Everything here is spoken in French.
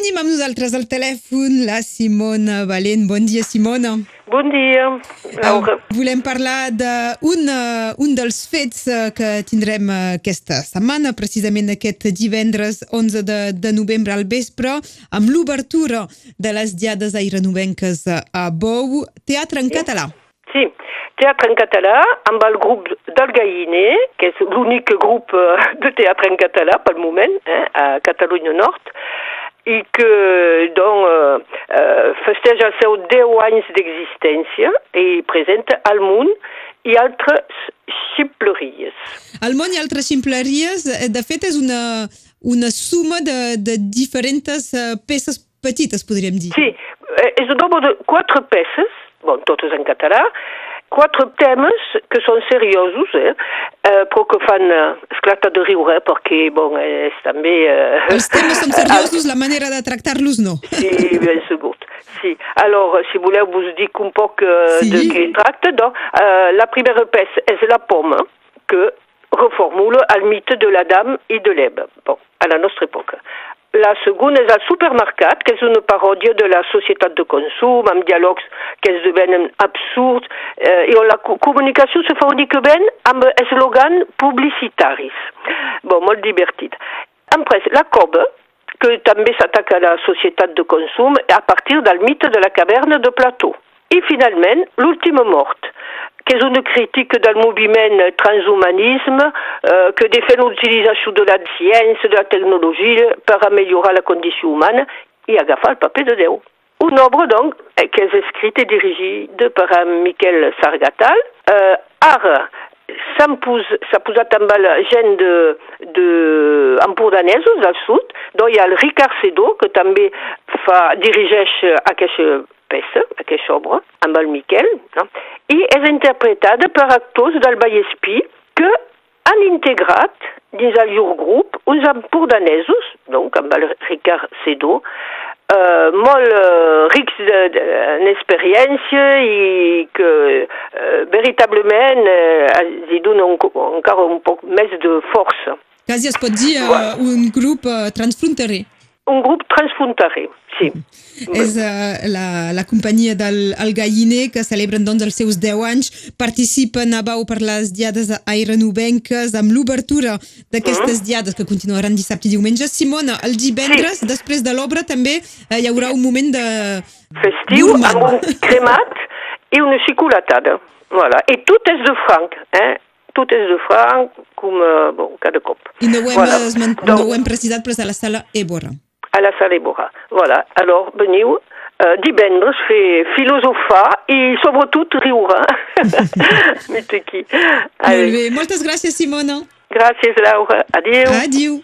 tenim amb nosaltres al telèfon la Simona Valent. Bon dia, Simona. Bon dia, Laura. Volem parlar d'un uh, un dels fets uh, que tindrem uh, aquesta setmana, precisament aquest divendres 11 de, de novembre al vespre, amb l'obertura de les diades airenovenques a Bou, teatre en Sí. català. Sí, teatre en català amb el grup del Galliner, que és l'únic grup eh, de teatre en català pel moment, eh, a Catalunya Nord, i que doncs, eh, eh, festeja els seus 10 anys d'existència i presenta al món i altres ximpleries. El món i altres ximpleries, eh, de fet, és una, una suma de, de diferents uh, peces petites, podríem dir. Sí, eh, és un nombre de quatre peces, bon, totes en català, quatre temes que són seriosos, eh, eh, però que fan eh, esclatar de riure, perquè, bon, és també... Eh, Els temes són seriosos, la manera de tractar-los no. Sí, ben segur. Sí. Alors, si voleu, vos dic un poc eh, Sí. de què tracta. Donc, eh, la primera peça la pomme, que reformula el mite de la dame i de l'Ebe, bon, a la nostra època. La segona és el supermercat, que és una paròdia de la societat de consum, amb diàlegs que esdevenen absurds, eh, i on la co- comunicació se fa únicament amb eslogans publicitaris. Bon, molt divertit. Après, la cobe, que també s'ataca a la societat de consum a partir del mite de la caverna de Plató. I finalment, l'última mort, que una crítica del moviment transhumanisme eh, que defèn l'utilització de la ciència, de la tecnologia per a millorar la condició humana i agafar el paper de Déu. Una obra, donc, eh, que és escrita i dirigida per a Miquel Sargatal. Eh, ara, s'han pos, s'ha posat amb la gent de, de empordanesos del sud, doncs hi ha el Ricard Sedó, que també fa, dirigeix aquesta peça, aquesta obra, amb el Miquel, no? i és interpretada per actors del Vallespí que han integrat dins el llur grup uns empordanesos, donc amb el Ricard Sedó, eh, molt eh, rics de- de- en experiència i que eh, veritablement eh, els donen un, encara un poc més de força. Quasi es pot dir uh, un grup transfronterer. Un grup transfronterer, sí. És uh, la, la companyia del el Galliner que celebren doncs els seus 10 anys, participen a Bau per les diades airenovenques amb l'obertura d'aquestes diades que continuaran dissabte i diumenge. Simona, el divendres, després de l'obra, també eh, hi haurà un moment de... Festiu, gourmand. amb un cremat i una xicolatada. Voilà. I tot és de franc, eh? Tot és de franc, com eh, bon, cada cop. I no ho hem, Voilà. esment, Donc, no ho hem precisat, però és a la sala Ébora. A la sala Ébora. Voilà. Alors, veniu eh, divendres fer filosofar i sobretot riure. Molt bé. Moltes gràcies, Simona. Gràcies, Laura. Adéu. Adiu.